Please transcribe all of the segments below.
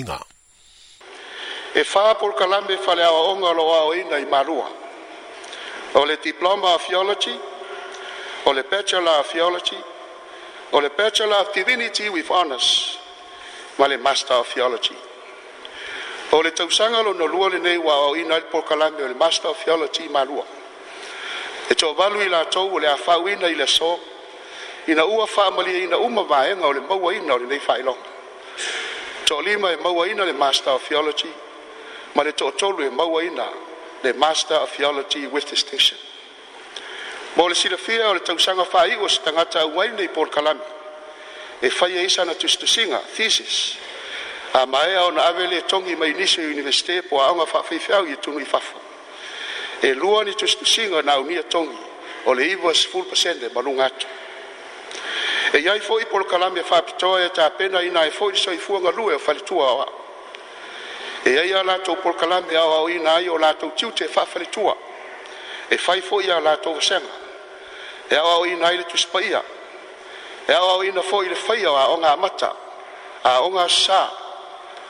inga. E wha por kalambe whale awa onga loa o ina i marua. O le diploma of theology, o le bachelor of theology, o le bachelor of divinity with honours, ma le master of theology. O le tausaga lona lua lenei ua aoina i le pokalame o le master of theology Marua. e toavalu i latou o le a fauina i le so, ina ua faamaliaina uma vaega o le ina o lenei faailoga to'alima e mauaina le Master of Theology ma le to'atolu e mauaina le Master of Theology with Distinction. Mo le silafia o le tausaga fa'ai'u o se tagata auai nei polokalami e faia isa na tusitusiga thesis a maea ona ave le togi mai nisi universite po aʻoga fa'afeifeau i tunu i fafa e lua ni tusitusiga na aunia togi o le iva sefulu pasene ma luga atu e iai foʻi po lo kalame e faapitoa ia e tapena ina e foʻi lesoifuaga lue o faletua oa e ai a latou po lo kalame aoaoina ai o latou tiute e faafaletua e fai foʻi iā latou vasega e aoaoina ai le tusipaia e aoaoina foʻi le faia o aʻoga amata aʻoga asasā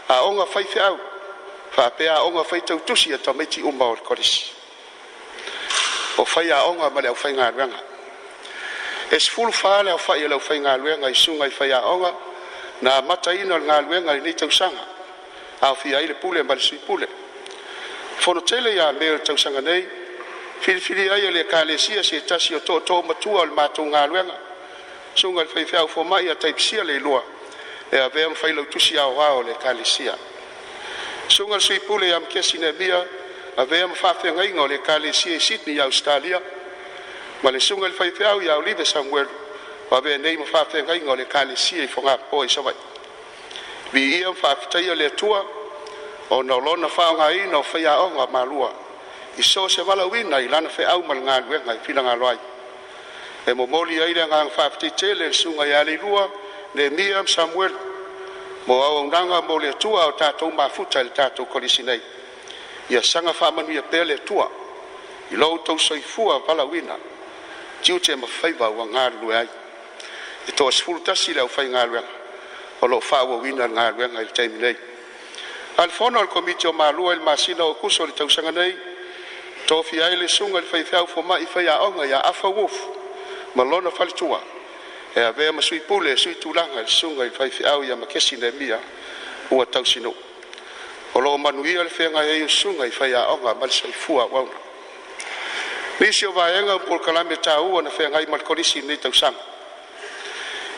aʻoga faifeʻau faapea aʻoga faitautusi ia e tamaiti uma o le kolesi o fai aʻoga ma le ʻaufaigaluega e sefulu fa le aofaʻi e lau faigaluega i suga i faiaʻoga na mataina o le galuega i nei tausaga aofia ai le pule ma le suipule fonotele iā mea o le tausaga nei filifili ai o le ekalesia se tasi o toʻatō matua o le matou galuega suga i le faifeau fomaʻi a taipisia le ilua e avea ma fai lautusi aoā o le ekalesia suga le suipule iā ma kesi neamia avea ma faafeagaiga o le ekalesia i sydney i australia ma le suga i le faifeau ia olive samuelu ma venei ma faafegaiga o le kalesia i fogapo i savai viia ma faafetaia le atua ona o lona faaogāina o faiaʻoga malua i so se valauina i lana feʻau ma le galuega i filagalo ai e momoli ai le agaga faafetaitele le suga iā le ilua nemia ma samuelu mo auaunaga mo le atua o e tatou mafuta i le tatou kolisi nei ia saga faamanuia pea le atua i lou tou soifua valauina tiu te ma fai va wa ngar lu ai e to sful ta si la fai ngar wa o lo fa wa wina ngar wa ngai tai nei al fon al komiti o ma lu el ma si o kuso li tau sanga nei to fi ai le sunga li fai fau fo ma i fai a o ngai a afa wuf ma lo na fai tua e ave ma sui pule sui tu langa li sunga li fai fau ya ma kesi nei mia ua tau sino o lo manuia le fenga e i sunga i fai a o ngai ma li sai fua wa ngai Nisi o vaenga upo kalame ta ua na whengai malkorisi nei tau sanga.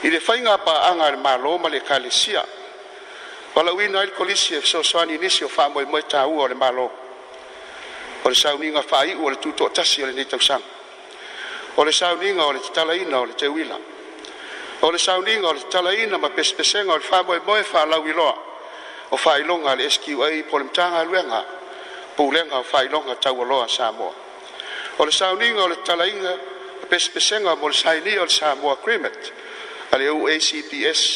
I le whainga pa anga le malo ma le kale sia. Wala ui na ili kolisi e so soani nisi o wha moe moe ta ua le malo. O le sau ninga wha i ua le tuto atasi o le nei tau sanga. O le sau ninga o le tala ina o le te uila. O le sau ninga o le tala ina ma pespesenga o le wha moe moe wha lau iloa. O wha ilonga le eski ua i polimtanga luenga. Pulenga o wha ilonga tau aloa sa moa o le sauniga o le talaiga pesepesega mo le sailia o le samoa cremet a le ou acps